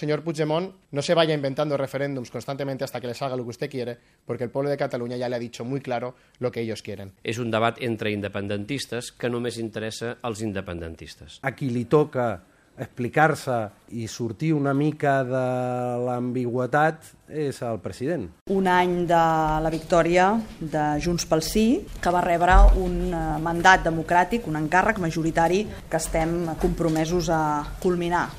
señor Puigdemont no se vaya inventando referéndums constantemente hasta que les haga lo que usted quiere, porque el pueblo de Cataluña ya le ha dicho muy claro lo que ellos quieren. És un debat entre independentistes que només interessa als independentistes. A qui li toca explicar-se i sortir una mica de l'ambigüetat és el president. Un any de la victòria de Junts pel Sí, que va rebre un eh, mandat democràtic, un encàrrec majoritari que estem compromesos a culminar.